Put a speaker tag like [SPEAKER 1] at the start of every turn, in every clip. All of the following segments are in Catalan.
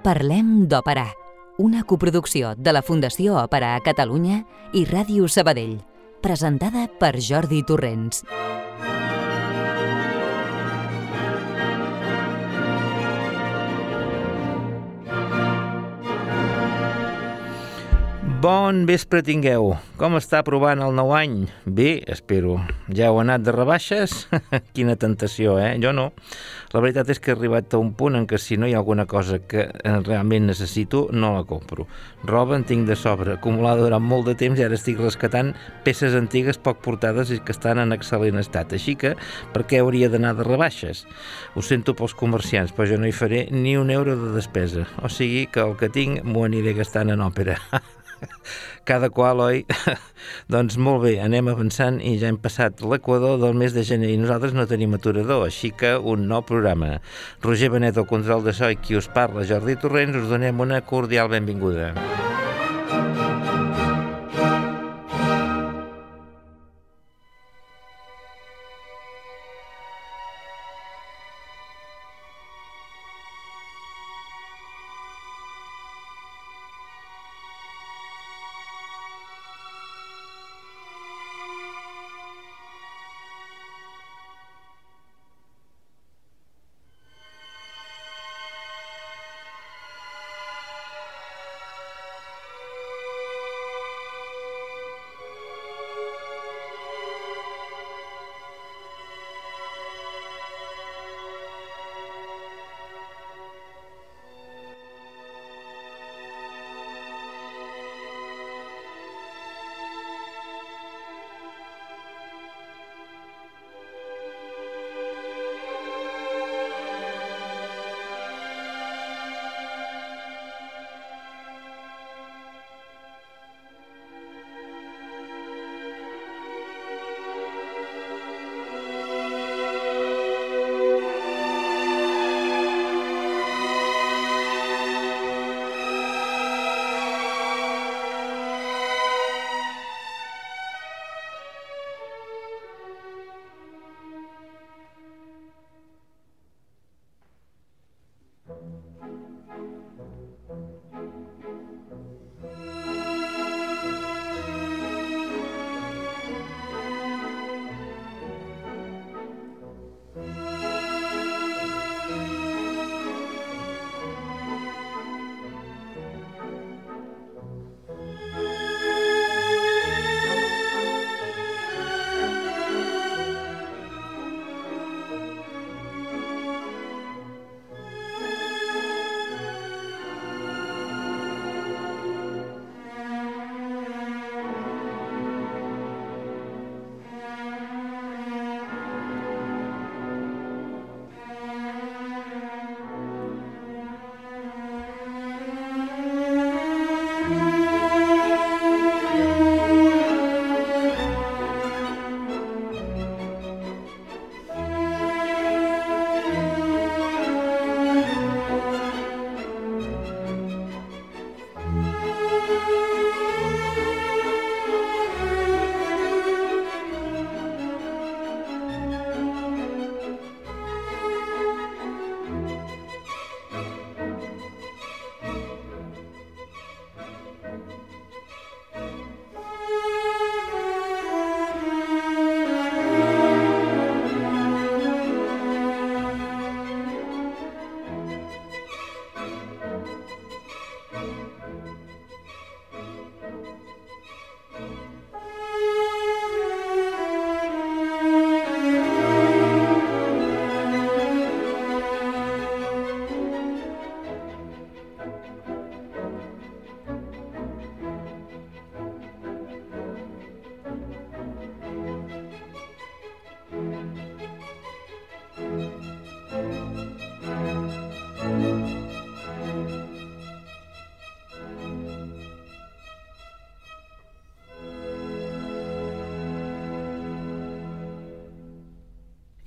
[SPEAKER 1] Parlem d'Òpera, una coproducció de la Fundació Òpera a Catalunya i Ràdio Sabadell, presentada per Jordi Torrents.
[SPEAKER 2] Bon vespre tingueu. Com està provant el nou any? Bé, espero. Ja heu anat de rebaixes? Quina tentació, eh? Jo no. La veritat és que he arribat a un punt en què si no hi ha alguna cosa que realment necessito, no la compro. Roba en tinc de sobre, acumulada durant molt de temps i ara estic rescatant peces antigues poc portades i que estan en excel·lent estat. Així que, per què hauria d'anar de rebaixes? Ho sento pels comerciants, però jo no hi faré ni un euro de despesa. O sigui que el que tinc m'ho aniré gastant en òpera. cada qual, oi? doncs molt bé, anem avançant i ja hem passat l'equador del mes de gener i nosaltres no tenim aturador, així que un nou programa. Roger Benet, el control de so i qui us parla, Jordi Torrents, us donem una cordial benvinguda.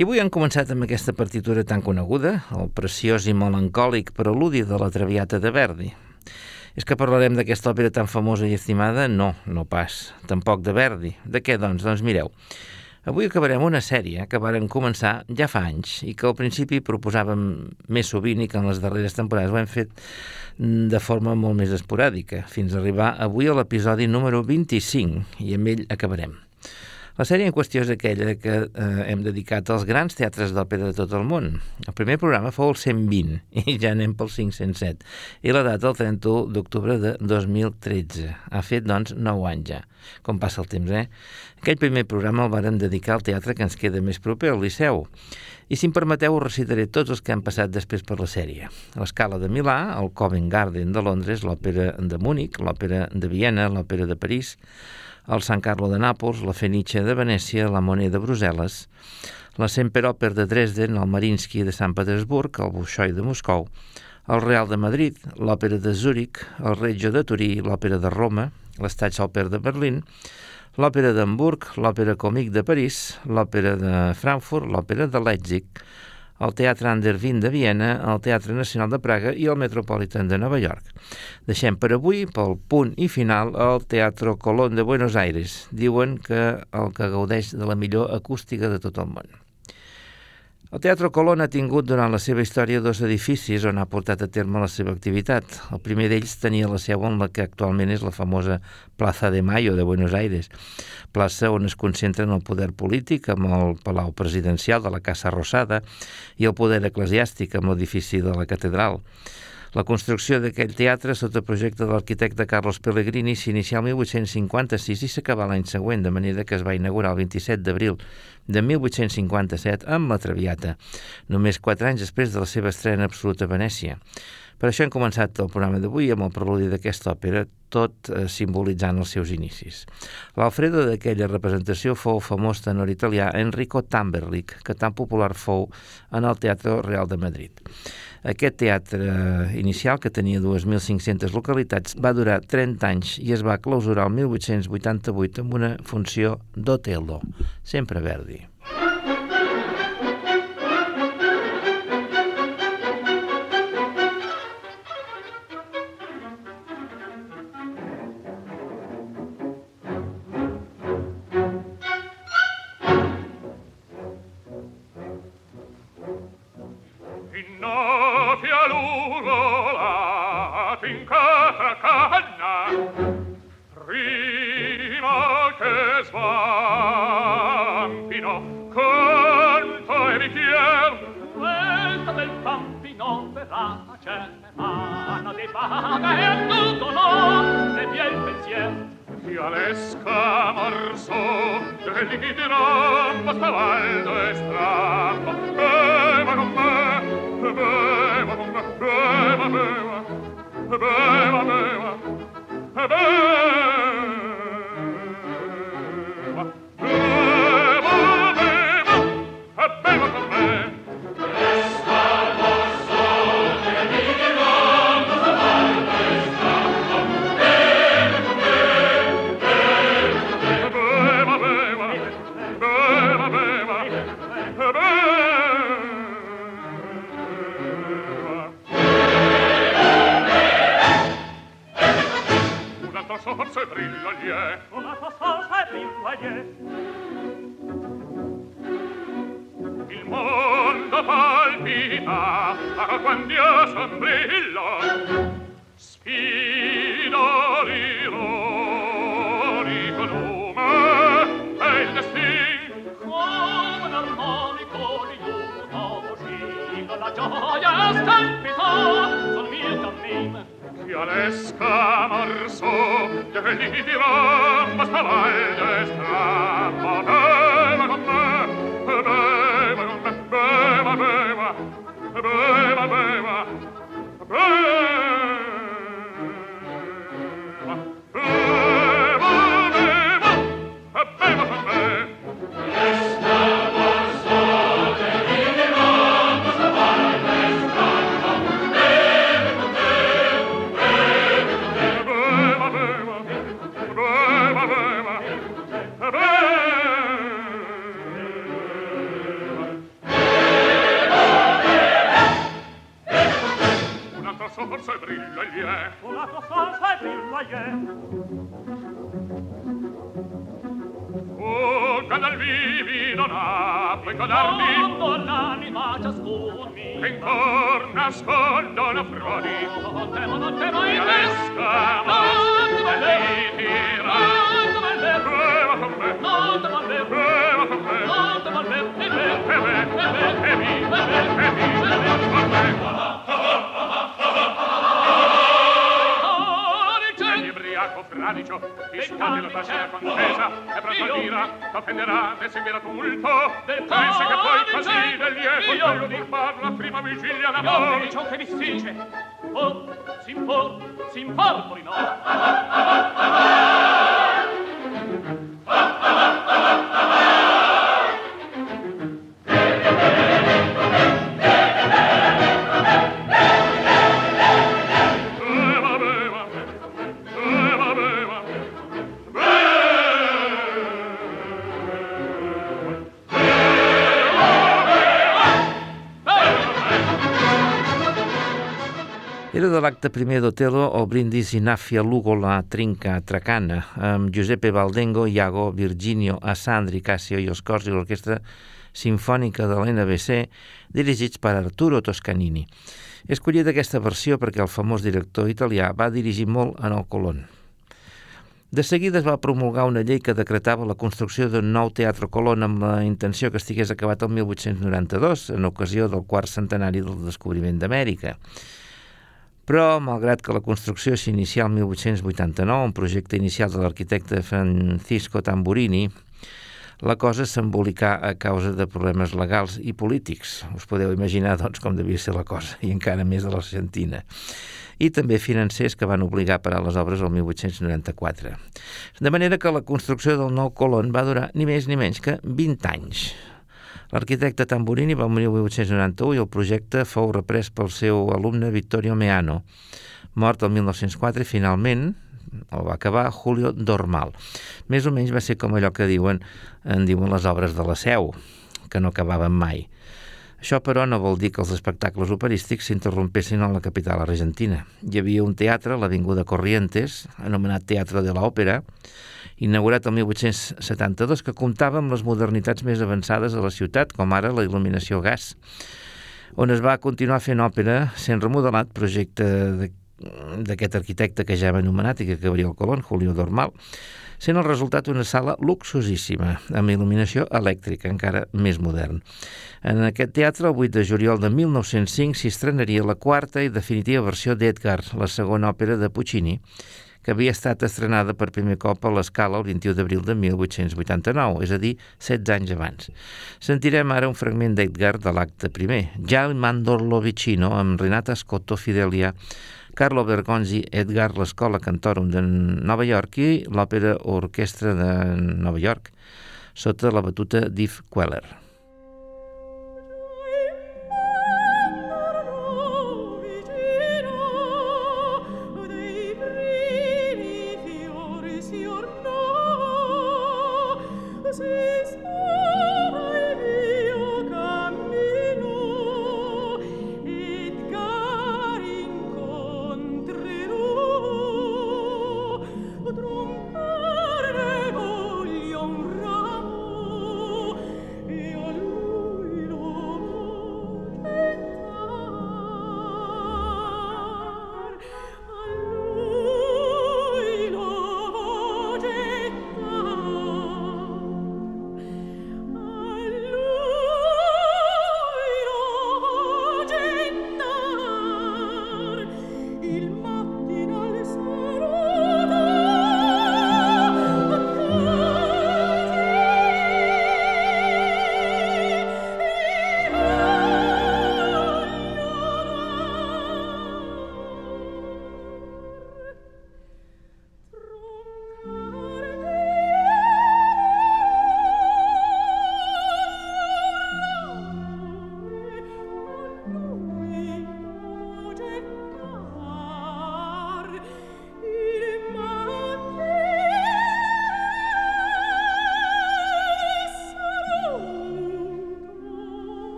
[SPEAKER 2] I avui hem començat amb aquesta partitura tan coneguda, el preciós i melancòlic preludi de la Traviata de Verdi. És que parlarem d'aquesta òpera tan famosa i estimada? No, no pas. Tampoc de Verdi. De què, doncs? Doncs mireu, Avui acabarem una sèrie que varen començar ja fa anys i que al principi proposàvem més sovint i que en les darreres temporades ho hem fet de forma molt més esporàdica, fins a arribar avui a l'episodi número 25 i amb ell acabarem. La sèrie en qüestió és aquella que eh, hem dedicat als grans teatres d'òpera de tot el món. El primer programa fou el 120 i ja anem pel 507 i la data el 31 d'octubre de 2013. Ha fet, doncs, 9 anys ja. Com passa el temps, eh? Aquell primer programa el vàrem dedicar al teatre que ens queda més proper, al Liceu. I si em permeteu, us recitaré tots els que han passat després per la sèrie. L'Escala de Milà, el Covent Garden de Londres, l'Òpera de Múnich, l'Òpera de Viena, l'Òpera de París, el San Carlo de Nàpols, la Fenice de Venècia, la Monet de Brussel·les, la Semperoper de Dresden, el Marinsky de Sant Petersburg, el Bolshoi de Moscou, el Real de Madrid, l'Òpera de Zúrich, el Reggio de Turí, l'Òpera de Roma, l'Staatsoper de Berlín, l'Òpera d'Hamburg, l'Òpera Còmic de París, l'Òpera de Frankfurt, l'Òpera de Leipzig, el Teatre Andervin de Viena, el Teatre Nacional de Praga i el Metropolitan de Nova York. Deixem per avui, pel punt i final, el Teatre Colón de Buenos Aires. Diuen que el que gaudeix de la millor acústica de tot el món. El Teatre Colón ha tingut durant la seva història dos edificis on ha portat a terme la seva activitat. El primer d'ells tenia la seu en la que actualment és la famosa Plaza de Mayo de Buenos Aires, plaça on es concentren el poder polític amb el Palau Presidencial de la Casa Rosada i el poder eclesiàstic amb l'edifici de la Catedral. La construcció d'aquell teatre sota projecte de l'arquitecte Carlos Pellegrini s'inicia el 1856 i s'acaba l'any següent, de manera que es va inaugurar el 27 d'abril de 1857 amb la Traviata, només quatre anys després de la seva estrena absoluta a Venècia. Per això hem començat el programa d'avui amb el preludi d'aquesta òpera, tot eh, simbolitzant els seus inicis. L'Alfredo d'aquella representació fou el famós tenor italià Enrico Tamberlich, que tan popular fou en el Teatre Real de Madrid. Aquest teatre inicial, que tenia 2.500 localitats, va durar 30 anys i es va clausurar el 1888 amb una funció d'Otello, sempre Verdi. beva, beva, beva, Primer d'Otelo o Brindis Inafia Lugo la Trinca Tracana, amb Giuseppe Valdengo, Iago, Virginio, Assandri, Cassio i els cors i l'orquestra sinfònica de l'NBC, dirigits per Arturo Toscanini. He escollit aquesta versió perquè el famós director italià va dirigir molt en el Colón. De seguida es va promulgar una llei que decretava la construcció d'un nou Teatre Colón amb la intenció que estigués acabat el 1892, en ocasió del quart centenari del descobriment d'Amèrica. Però, malgrat que la construcció s'inicia el 1889, un projecte inicial de l'arquitecte Francisco Tamburini, la cosa s'embolicà a causa de problemes legals i polítics. Us podeu imaginar, doncs, com devia ser la cosa, i encara més de l'Argentina. I també financers que van obligar a parar les obres el 1894. De manera que la construcció del nou Colón va durar ni més ni menys que 20 anys. L'arquitecte Tamburini va morir el 1891 i el projecte fou reprès pel seu alumne Vittorio Meano, mort el 1904 i finalment el va acabar Julio Dormal. Més o menys va ser com allò que diuen, en diuen les obres de la Seu, que no acabaven mai. Això, però, no vol dir que els espectacles operístics s'interrompessin a la capital argentina. Hi havia un teatre, l'Avinguda Corrientes, anomenat Teatre de l'Òpera, inaugurat el 1872, que comptava amb les modernitats més avançades de la ciutat, com ara la il·luminació gas, on es va continuar fent òpera sent remodelat projecte d'aquest arquitecte que ja hem anomenat i que acabaria el Colón, Julio Dormal, sent el resultat una sala luxosíssima, amb il·luminació elèctrica, encara més modern. En aquest teatre, el 8 de juliol de 1905, s'hi estrenaria la quarta i definitiva versió d'Edgar, la segona òpera de Puccini, que havia estat estrenada per primer cop a l'escala el 21 d'abril de 1889, és a dir, 16 anys abans. Sentirem ara un fragment d'Edgar de l'acte primer, Ja il mandorlo vicino, amb Renata Scotto Fidelia, Carlo Bergonzi, Edgar, l'Escola Cantorum de Nova York i l'Òpera Orquestra de Nova York, sota la batuta d'Yves Queller.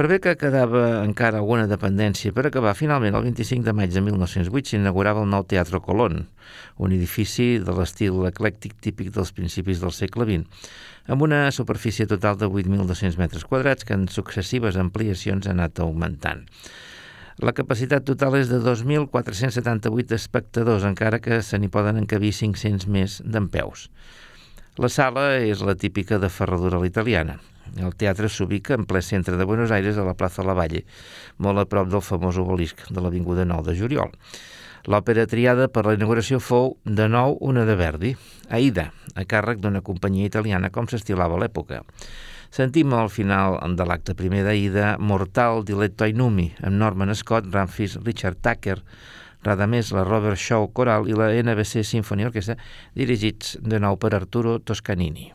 [SPEAKER 2] Per bé que quedava encara alguna dependència per acabar, finalment el 25 de maig de 1908 s'inaugurava el nou Teatre Colón, un edifici de l'estil eclèctic típic dels principis del segle XX, amb una superfície total de 8.200 metres quadrats que en successives ampliacions ha anat augmentant. La capacitat total és de 2.478 espectadors, encara que se n'hi poden encabir 500 més d'empeus. La sala és la típica de ferradura a l'italiana, el teatre s'ubica en ple centre de Buenos Aires a la plaça La Valle, molt a prop del famós obelisc de l'Avinguda 9 de juliol. L'òpera triada per la inauguració fou, de nou, una de Verdi, Aida, a càrrec d'una companyia italiana com s'estilava a l'època. Sentim al final de l'acte primer d'Aida Mortal Diletto Ainumi, amb Norman Scott, Ramfis, Richard Tucker, Radamés, la Robert Shaw Coral i la NBC Symphony Orchestra, dirigits de nou per Arturo Toscanini.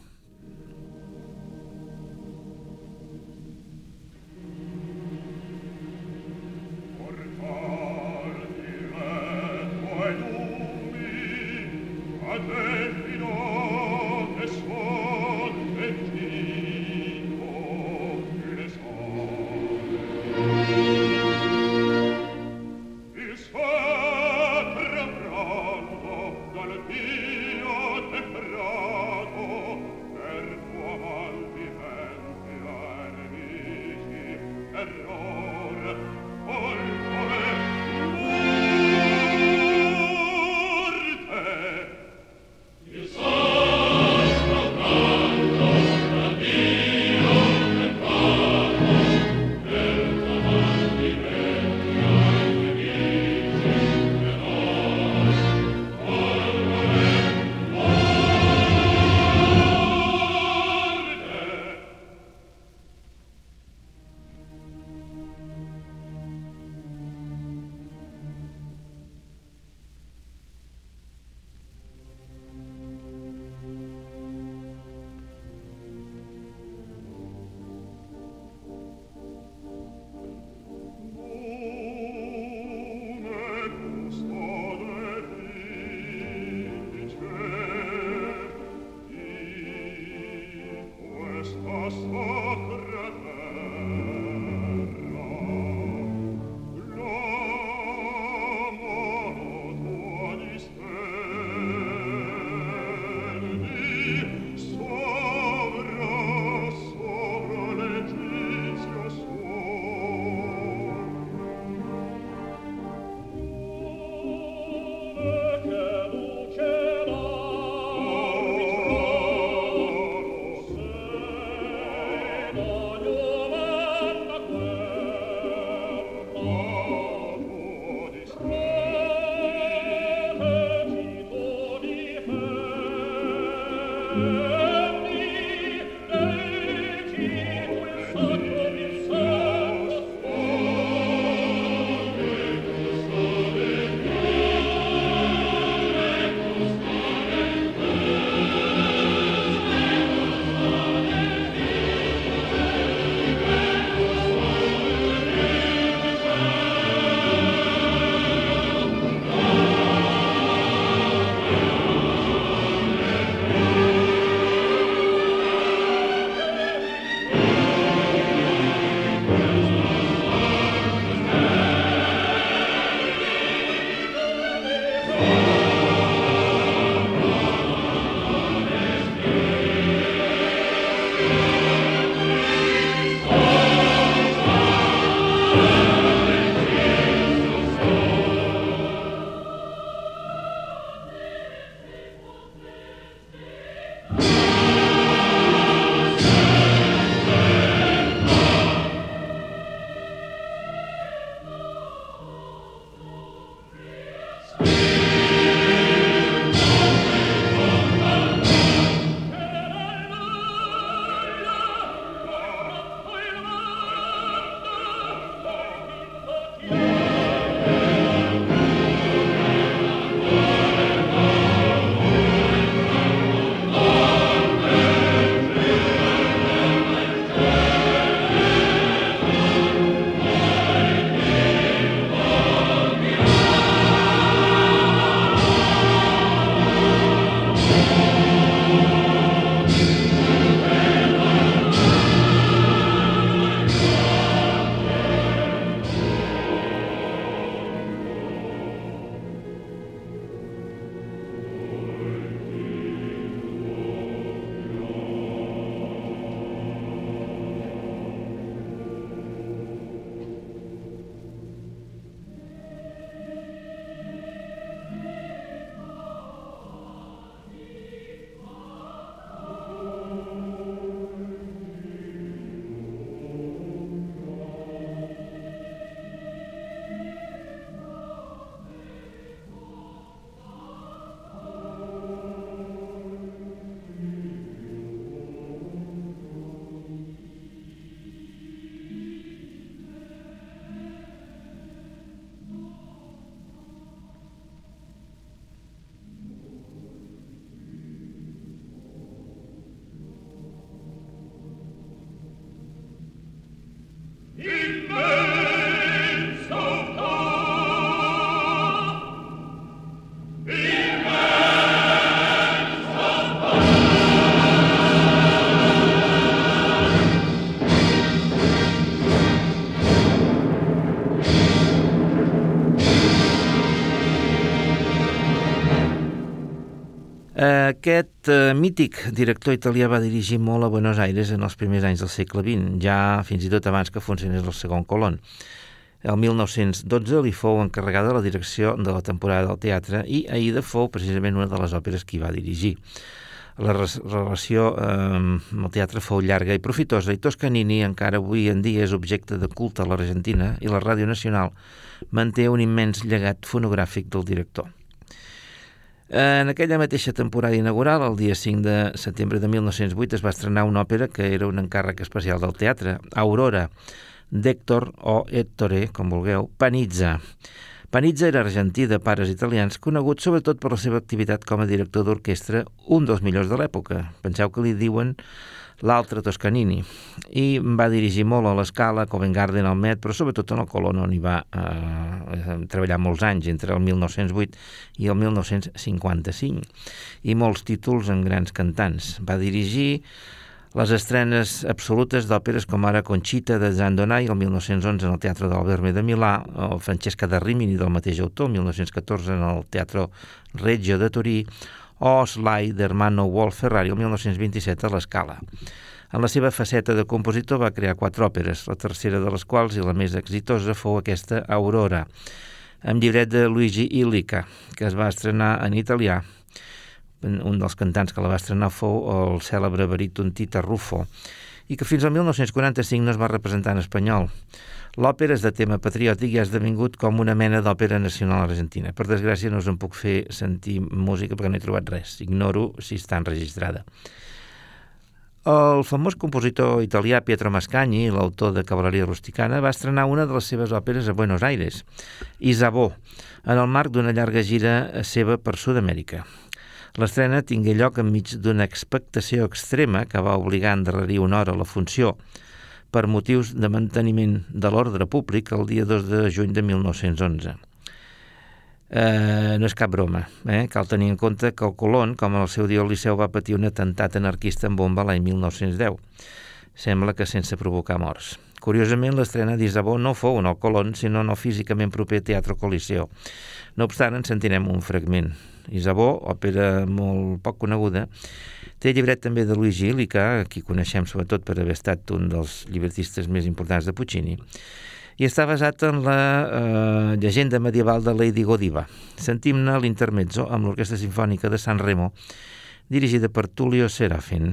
[SPEAKER 2] Mític director italià va dirigir molt a Buenos Aires en els primers anys del segle XX, ja fins i tot abans que funcionés el segon colon. El 1912 li fou encarregada la direcció de la temporada del teatre i Aida fou precisament una de les òperes que va dirigir. La relació eh, amb el teatre fou llarga i profitosa i Toscanini encara avui en dia és objecte de culte a l'Argentina i la Ràdio Nacional manté un immens llegat fonogràfic del director. En aquella mateixa temporada inaugural, el dia 5 de setembre de 1908, es va estrenar una òpera que era un encàrrec especial del teatre, Aurora, d'Hector o Ettore, com vulgueu, Panizza. Panizza era argentí de pares italians, conegut sobretot per la seva activitat com a director d'orquestra, un dels millors de l'època. Penseu que li diuen l'altre Toscanini, i va dirigir molt a l'Escala, Covent Garden, al Met, però sobretot en el Colón, on hi va eh, treballar molts anys, entre el 1908 i el 1955, i molts títols en grans cantants. Va dirigir les estrenes absolutes d'òperes com ara Conchita de Zandonai el 1911 en el Teatre d'Alberme de Milà, o Francesca de Rimini del mateix autor el 1914 en el Teatre Reggio de Turí, o Sly d'Hermano Wolf Ferrari el 1927 a l'Escala. En la seva faceta de compositor va crear quatre òperes, la tercera de les quals i la més exitosa fou aquesta Aurora, amb llibret de Luigi Illica, que es va estrenar en italià. Un dels cantants que la va estrenar fou el cèlebre baríton Tita Ruffo, i que fins al 1945 no es va representar en espanyol. L'òpera és de tema patriòtic i ha esdevingut com una mena d'òpera nacional argentina. Per desgràcia no us en puc fer sentir música perquè no he trobat res. Ignoro si està enregistrada. El famós compositor italià Pietro Mascagni, l'autor de Cavalleria Rusticana, va estrenar una de les seves òperes a Buenos Aires, Isabó, en el marc d'una llarga gira seva per Sud-amèrica. L'estrena tingué lloc enmig d'una expectació extrema que va obligar a endarrerir una hora la funció, per motius de manteniment de l'ordre públic el dia 2 de juny de 1911. Eh, no és cap broma. Eh? Cal tenir en compte que el Colón, com el seu dia el Liceu, va patir un atemptat anarquista en bomba l'any 1910. Sembla que sense provocar morts. Curiosament, l'estrena d'Isabó no fou en el Colón, sinó no físicament proper Teatre Coliseo. No obstant, en sentirem un fragment. Isabó, òpera molt poc coneguda, Té llibret també de Luigi Illica, qui coneixem sobretot per haver estat un dels llibretistes més importants de Puccini, i està basat en la eh, llegenda medieval de Lady Godiva. Sentim-ne l'intermezzo amb l'Orquestra Sinfònica de San Remo, dirigida per Tullio Serafin.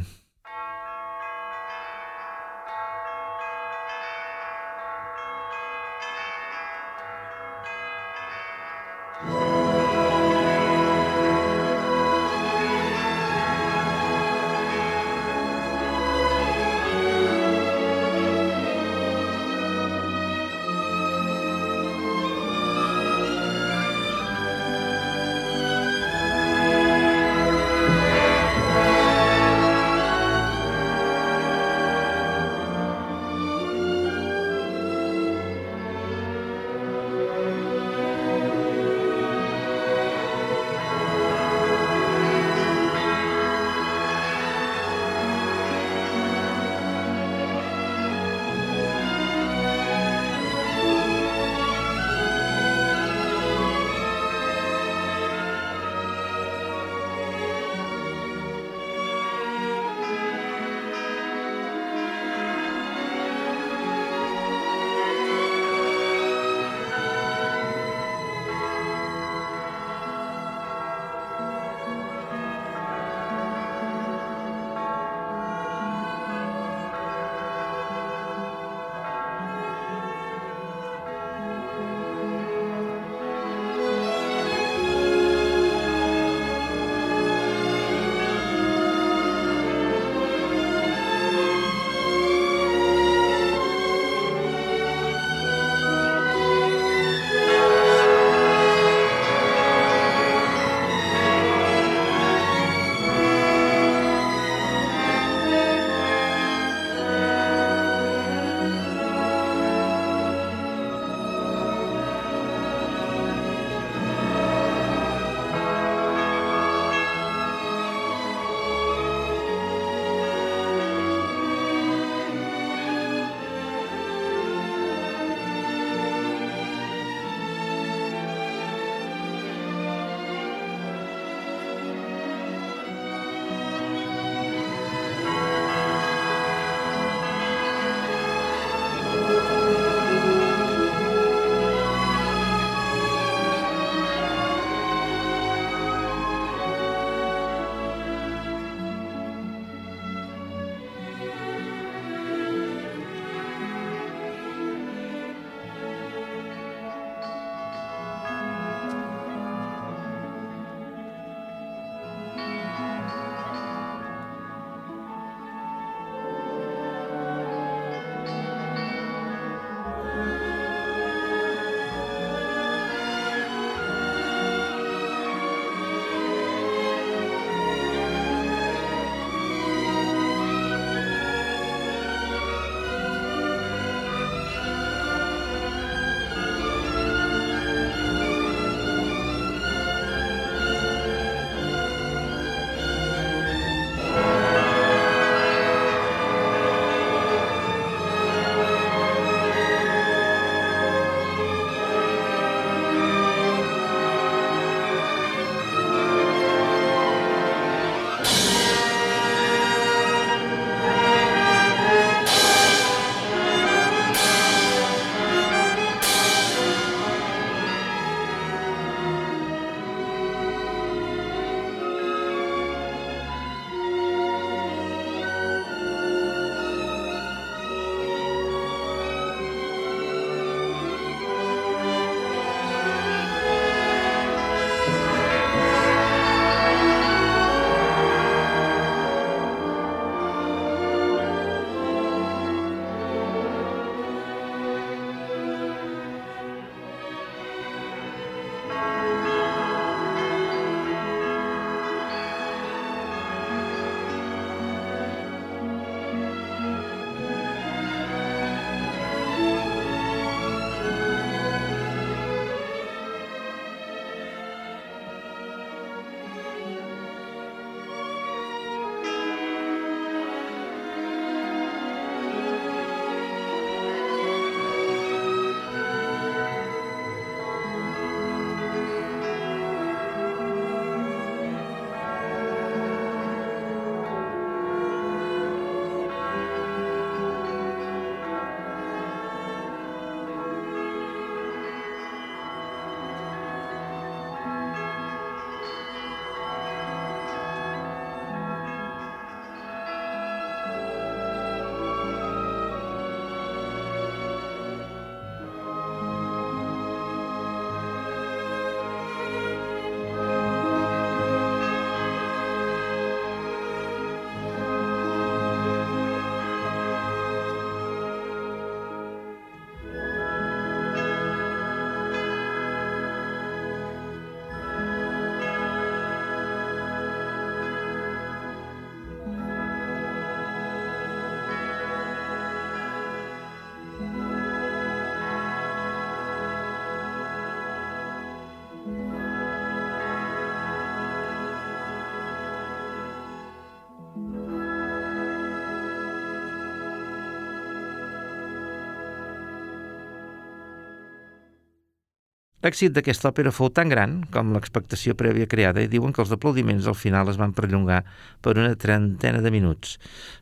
[SPEAKER 2] L'èxit d'aquesta òpera fou tan gran com l'expectació prèvia creada i diuen que els aplaudiments al final es van perllongar per una trentena de minuts,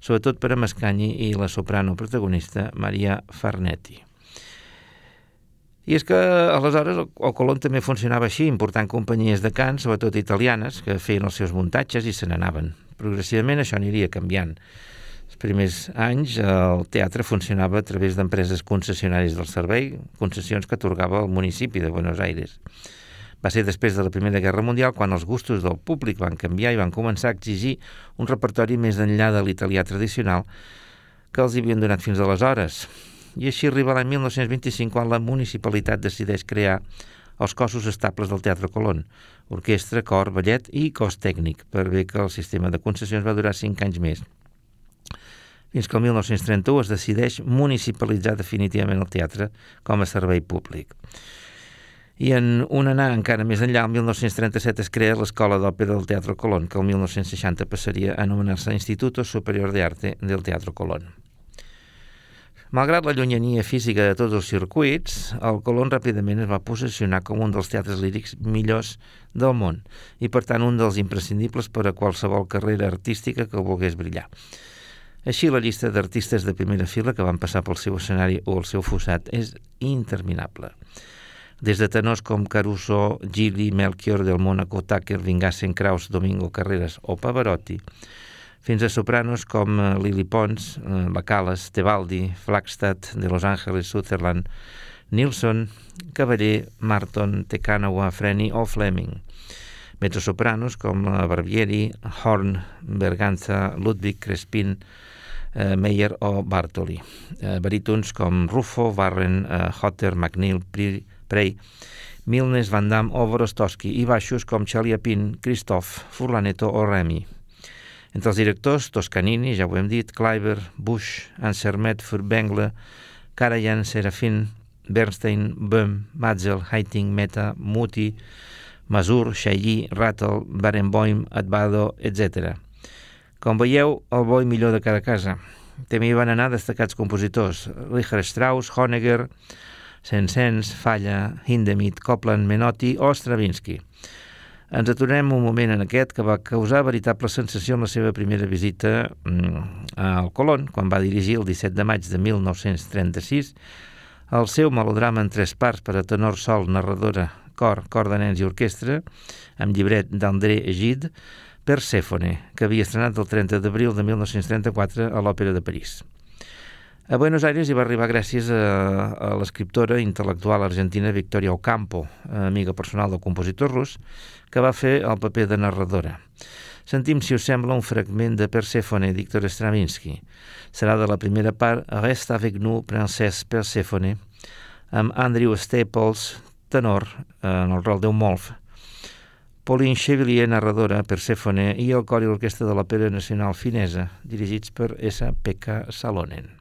[SPEAKER 2] sobretot per a Mascagni i la soprano protagonista Maria Farnetti. I és que aleshores el Colón també funcionava així, important companyies de cant, sobretot italianes, que feien els seus muntatges i se n'anaven. Progressivament això aniria canviant primers anys el teatre funcionava a través d'empreses concessionàries del servei, concessions que atorgava el municipi de Buenos Aires. Va ser després de la Primera Guerra Mundial quan els gustos del públic van canviar i van començar a exigir un repertori més enllà de l'italià tradicional que els havien donat fins aleshores. I així arriba l'any 1925 quan la municipalitat decideix crear els cossos estables del Teatre Colón, orquestra, cor, ballet i cos tècnic, per bé que el sistema de concessions va durar 5 anys més fins que el 1931 es decideix municipalitzar definitivament el teatre com a servei públic. I en un anar encara més enllà, el 1937 es crea l'Escola d'Òpera del Teatre Colón, que el 1960 passaria a anomenar-se Instituto Superior de Arte del Teatre Colón. Malgrat la llunyania física de tots els circuits, el Colón ràpidament es va posicionar com un dels teatres lírics millors del món i, per tant, un dels imprescindibles per a qualsevol carrera artística que volgués brillar. Així, la llista d'artistes de primera fila que van passar pel seu escenari o el seu fossat és interminable. Des de tenors com Caruso, Gili, Melchior del Mónaco, Tucker, Vingassen, Kraus, Domingo Carreras o Pavarotti, fins a sopranos com eh, Lily Pons, eh, Bacalas, Tebaldi, Flagstad, de Los Angeles, Sutherland, Nilsson, Cavaller, Marton, Tecanowa, Freni o Fleming mezzosopranos com eh, Barbieri, Horn, Berganza, Ludwig, Crespin, eh, Meyer o Bartoli. Eh, barítons com Ruffo, Warren, eh, Hotter, McNeil, Prey, Milnes, Van Damme o Vorostowski i baixos com Chaliapin, Christoph, Furlaneto o Remy. Entre els directors, Toscanini, ja ho hem dit, Kleiber, Bush, Ansermet, Furbengle, Karajan, Serafin, Bernstein, Böhm, Matzel, Heiting, Meta, Muti, Masur, Xaillí, Rattle, Barenboim, Advado, etc. Com veieu, el bo i millor de cada casa. També hi van anar destacats compositors, Richard Strauss, Honegger, Saint-Saëns, Falla, Hindemith, Copland, Menotti o Stravinsky. Ens aturem un moment en aquest que va causar veritable sensació en la seva primera visita mm, al Colón, quan va dirigir el 17 de maig de 1936 el seu melodrama en tres parts per a tenor sol, narradora, cor, cor de nens i orquestra, amb llibret d'André Gide, Perséfone, que havia estrenat el 30 d'abril de 1934 a l'Òpera de París. A Buenos Aires hi va arribar gràcies a, a l'escriptora intel·lectual argentina Victoria Ocampo, amiga personal del compositor rus, que va fer el paper de narradora. Sentim, si us sembla, un fragment de Perséfone d'Hector Stravinsky. Serà de la primera part Resta avec nous, princesse Perséfone, amb Andrew Staples, tenor, en el rol d'Eumolf, Pauline Chevalier, narradora, Perséfone, i el cor i l'orquestra de l'Òpera Nacional Finesa, dirigits per S.P.K. Salonen.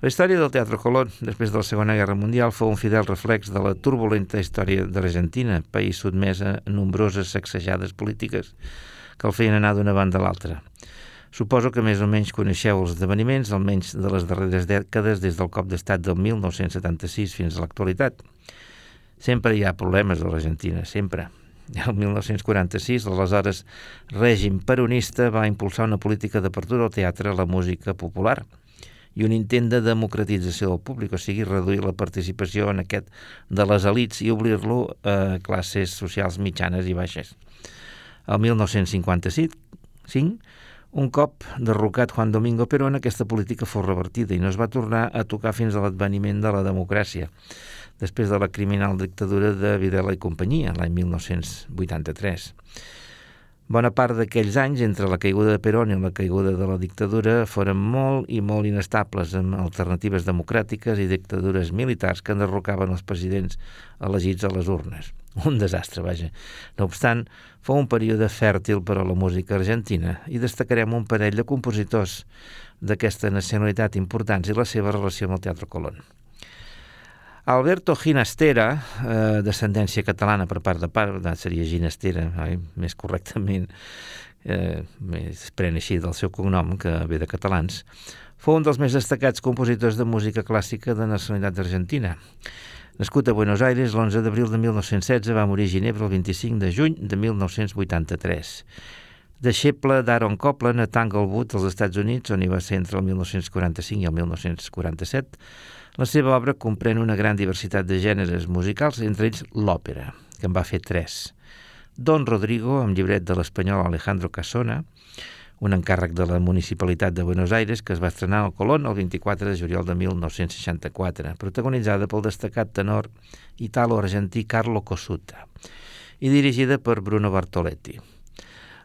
[SPEAKER 3] La
[SPEAKER 2] història del Teatre Colón, després de la Segona Guerra Mundial, fou un fidel reflex de la turbulenta història de l'Argentina, país sotmès a nombroses sacsejades polítiques que el feien anar d'una banda a l'altra. Suposo que més o menys coneixeu els esdeveniments, almenys de les darreres dècades, des del cop d'estat del 1976 fins a l'actualitat. Sempre hi ha problemes a l'Argentina, sempre. El 1946, l'aleshores règim peronista va impulsar una política d'apertura al teatre a la música popular – i un intent de democratització del públic, o sigui, reduir la participació en aquest de les elites i obrir-lo a classes socials mitjanes i baixes. El 1955, un cop derrocat Juan Domingo Perón, aquesta política fou revertida i no es va tornar a tocar fins a l'adveniment de la democràcia, després de la criminal dictadura de Videla i companyia, l'any 1983. Bona part d'aquells anys, entre la caiguda de Perón i la caiguda de la dictadura, foren molt i molt inestables amb alternatives democràtiques i dictadures militars que enderrocaven els presidents elegits a les urnes. Un desastre, vaja. No obstant, fou un període fèrtil per a la música argentina i destacarem un parell de compositors d'aquesta nacionalitat importants i la seva relació amb el Teatre Colón. Alberto Ginastera, eh, descendència catalana per part de part, seria Ginastera, oi? més correctament, eh, es pren així del seu cognom, que ve de catalans, fou un dels més destacats compositors de música clàssica de nacionalitat argentina. Nascut a Buenos Aires l'11 d'abril de 1916, va morir a Ginebra el 25 de juny de 1983. Deixeble d'Aaron Copland a Tanglewood, als Estats Units, on hi va ser entre el 1945 i el 1947, la seva obra comprèn una gran diversitat de gèneres musicals, entre ells l'òpera, que en va fer tres. Don Rodrigo, amb llibret de l'espanyol Alejandro Casona, un encàrrec de la Municipalitat de Buenos Aires que es va estrenar al Colón el 24 de juliol de 1964, protagonitzada pel destacat tenor italo-argentí Carlo Cosuta i dirigida per Bruno Bartoletti.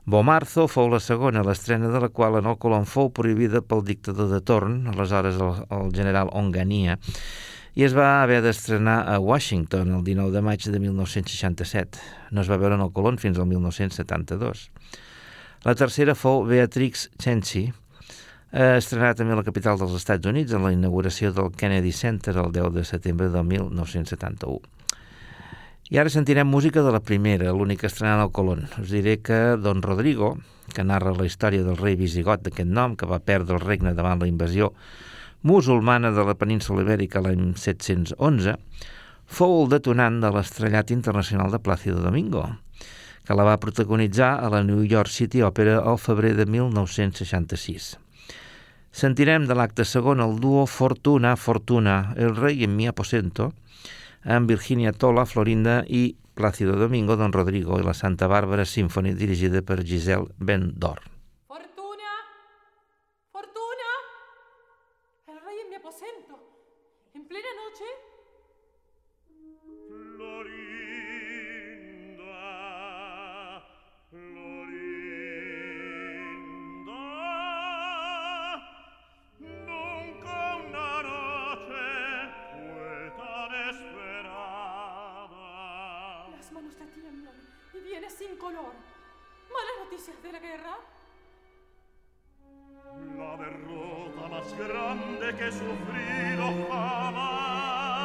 [SPEAKER 2] Bomarzo fou la segona, l'estrena de la qual en el Colón fou prohibida pel dictador de torn, aleshores el, el general Ongania, i es va haver d'estrenar a Washington el 19 de maig de 1967. No es va veure en el Colón fins al 1972. La tercera fou Beatrix Cenci, eh, estrenada també a la capital dels Estats Units en la inauguració del Kennedy Center el 10 de setembre del 1971. I ara sentirem música de la primera, l'única estrenada al Colón. Us diré que Don Rodrigo, que narra la història del rei visigot d'aquest nom, que va perdre el regne davant la invasió musulmana de la península ibèrica l'any 711, fou el detonant de l'estrellat internacional de Plácido Domingo, que la va protagonitzar a la New York City Opera al febrer de 1966. Sentirem de l'acte segon el duo Fortuna, Fortuna, el rei en mi aposento, amb Virginia Tola, Florinda i Plácido Domingo, Don Rodrigo i la Santa Bàrbara Symphony dirigida per Giselle Ben Dorn.
[SPEAKER 4] de la guerra?
[SPEAKER 5] La derrota más grande que he sufrido jamás.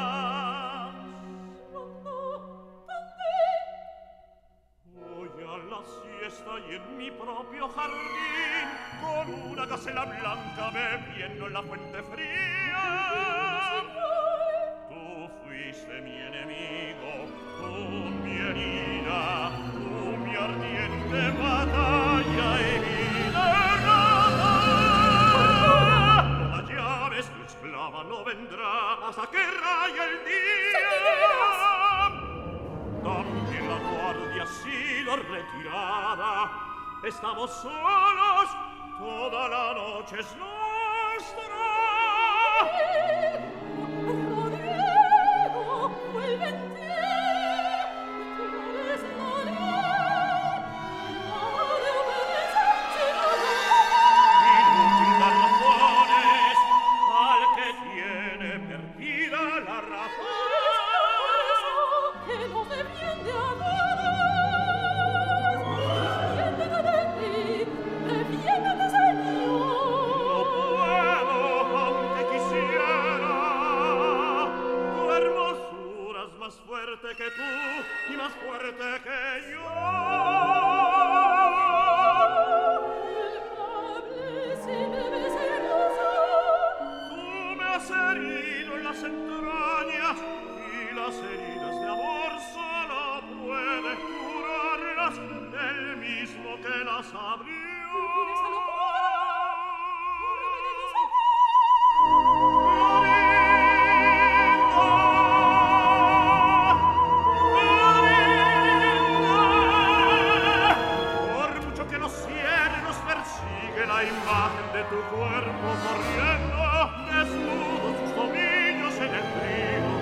[SPEAKER 4] Mamá, ¿dónde?
[SPEAKER 5] Voy a la siesta y en mi propio jardín, con una gacela blanca bebiendo en la fuente fría. ¡Señor! brigada estamos solos toda la noche es nuestra. imagen de tu cuerpo corriendo, desnudo tus tobillos en el frío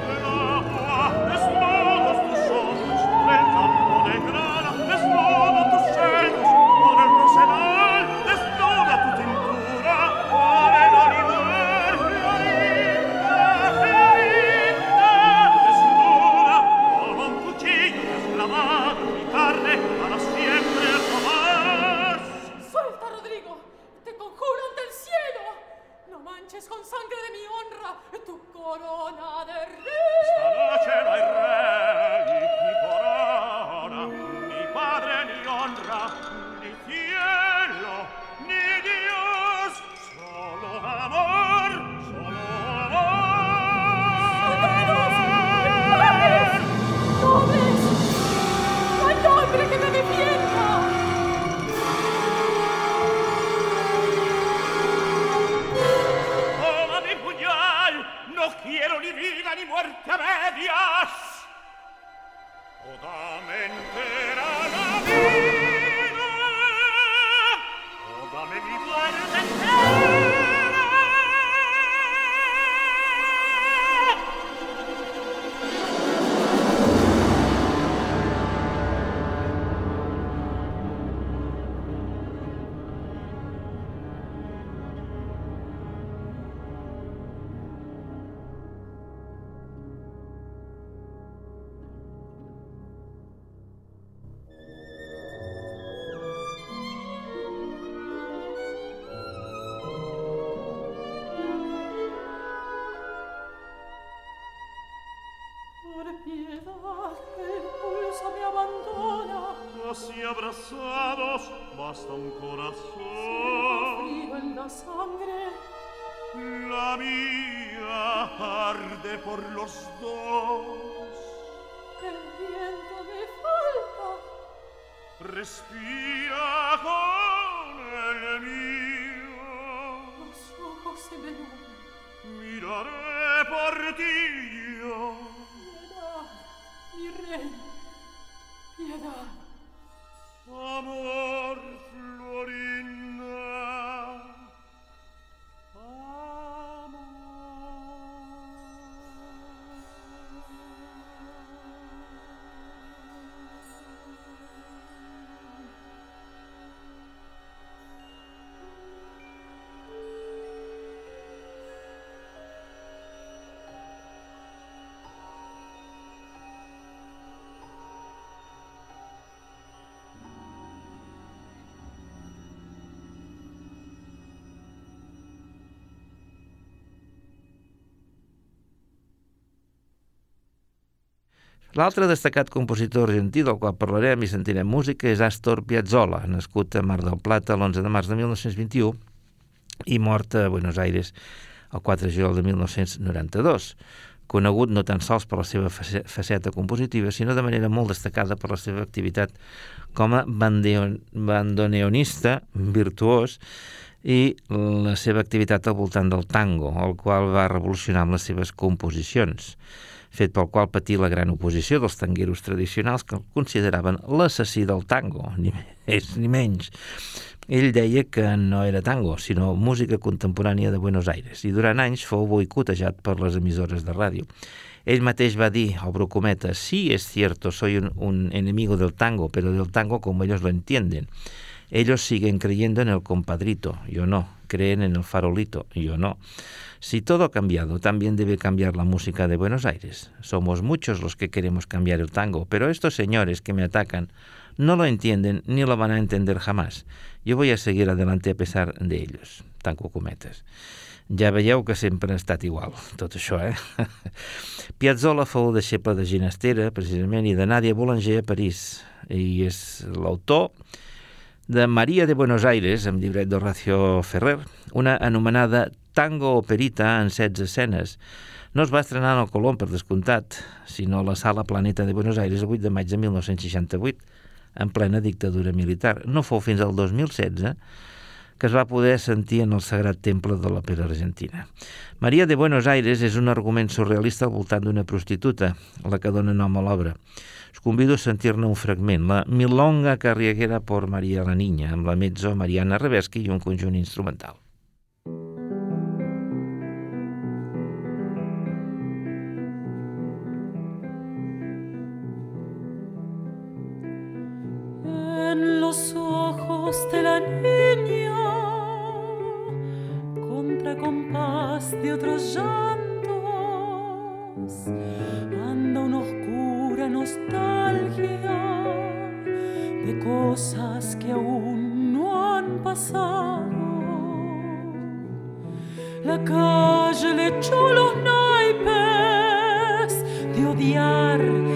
[SPEAKER 5] por piedad el
[SPEAKER 4] pulso me
[SPEAKER 5] abandona. Casi abrazados, basta un corazón.
[SPEAKER 4] Frío en la sangre.
[SPEAKER 5] La mía arde por los dos.
[SPEAKER 4] El viento me falta.
[SPEAKER 5] Respira con el mío.
[SPEAKER 4] Los ojos se me nublan.
[SPEAKER 5] Miraré por ti.
[SPEAKER 4] i rei pietà.
[SPEAKER 5] Amor florin
[SPEAKER 2] L'altre destacat compositor argentí del qual parlarem i sentirem música és Astor Piazzolla, nascut a Mar del Plata l'11 de març de 1921 i mort a Buenos Aires el 4 de juliol de 1992, conegut no tan sols per la seva faceta compositiva, sinó de manera molt destacada per la seva activitat com a bandoneonista virtuós i la seva activitat al voltant del tango, el qual va revolucionar amb les seves composicions fet pel qual patí la gran oposició dels tangueros tradicionals que el consideraven l'assassí del tango, ni més ni menys. Ell deia que no era tango, sinó música contemporània de Buenos Aires, i durant anys fou boicotejat per les emissores de ràdio. Ell mateix va dir, obro cometa, sí, es cierto, soy un, un enemigo del tango, pero del tango como ellos lo entienden. Ellos siguen creyendo en el compadrito, yo no. Creen en el farolito, yo no. Si todo ha cambiado, también debe cambiar la música de Buenos Aires. Somos muchos los que queremos cambiar el tango, pero estos señores que me atacan no lo entienden ni lo van a entender jamás. Yo voy a seguir adelante a pesar de ellos. Tanco cometes. Ja veieu que sempre ha estat igual, tot això, eh? Piazzolla fou deixeble de Ginastera, precisament, i de Nadia Boulanger a París, i és l'autor de Maria de Buenos Aires, amb llibret d'Horacio Ferrer, una anomenada tango operita en 16 escenes. No es va estrenar en el Colón, per descomptat, sinó a la Sala Planeta de Buenos Aires el 8 de maig de 1968, en plena dictadura militar. No fou fins al 2016 que es va poder sentir en el Sagrat Temple de l'Òpera Argentina. Maria de Buenos Aires és un argument surrealista al voltant d'una prostituta, la que dona nom a l'obra. Us convido a sentir-ne un fragment, la Milonga carriaguera por Maria la Niña, amb la mezzo Mariana Rebeski i un conjunt instrumental.
[SPEAKER 4] De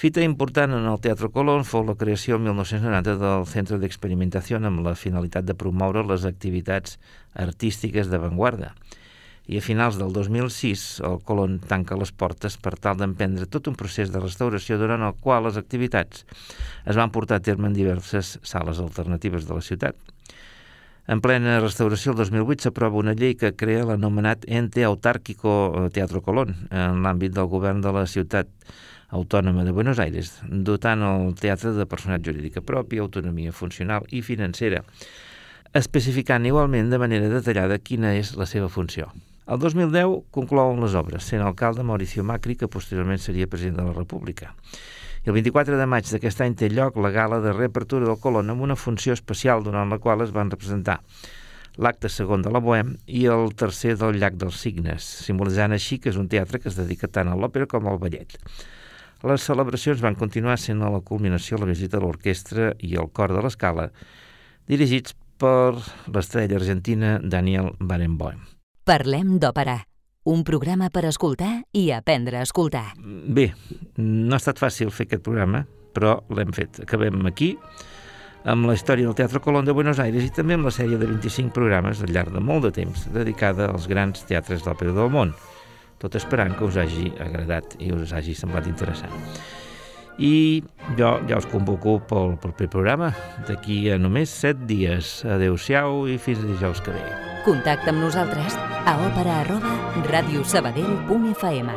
[SPEAKER 2] Fita important en el Teatre Colón fou la creació el 1990 del Centre d'Experimentació amb la finalitat de promoure les activitats artístiques d'avantguarda. I a finals del 2006 el Colón tanca les portes per tal d'emprendre tot un procés de restauració durant el qual les activitats es van portar a terme en diverses sales alternatives de la ciutat. En plena restauració, el 2008 s'aprova una llei que crea l'anomenat Ente Autárquico Teatro Colón en l'àmbit del govern de la ciutat autònoma de Buenos Aires, dotant el teatre de personat jurídica pròpia, autonomia funcional i financera, especificant igualment de manera detallada quina és la seva funció. El 2010 conclouen les obres, sent alcalde Mauricio Macri, que posteriorment seria president de la República. I el 24 de maig d'aquest any té lloc la gala de reapertura del Colón amb una funció especial durant la qual es van representar l'acte segon de la Bohem i el tercer del Llac dels Signes, simbolitzant així que és un teatre que es dedica tant a l'òpera com al ballet. Les celebracions van continuar sent a la culminació la visita de l'orquestra i el cor de l'escala, dirigits per l'estrella argentina Daniel Barenboim.
[SPEAKER 1] Parlem d'òpera, un programa per escoltar i aprendre a escoltar.
[SPEAKER 2] Bé, no ha estat fàcil fer aquest programa, però l'hem fet. Acabem aquí amb la història del Teatre Colón de Buenos Aires i també amb la sèrie de 25 programes al llarg de molt de temps dedicada als grans teatres d'òpera del món. Tot esperant que us hagi agradat i us hagi semblat interessant. I jo ja us convoco pel proper programa d'aquí a només 7 dies. Adéu-siau i fins dijous que ve.
[SPEAKER 1] Contacta amb nosaltres a òpera arroba radiosabadell.fm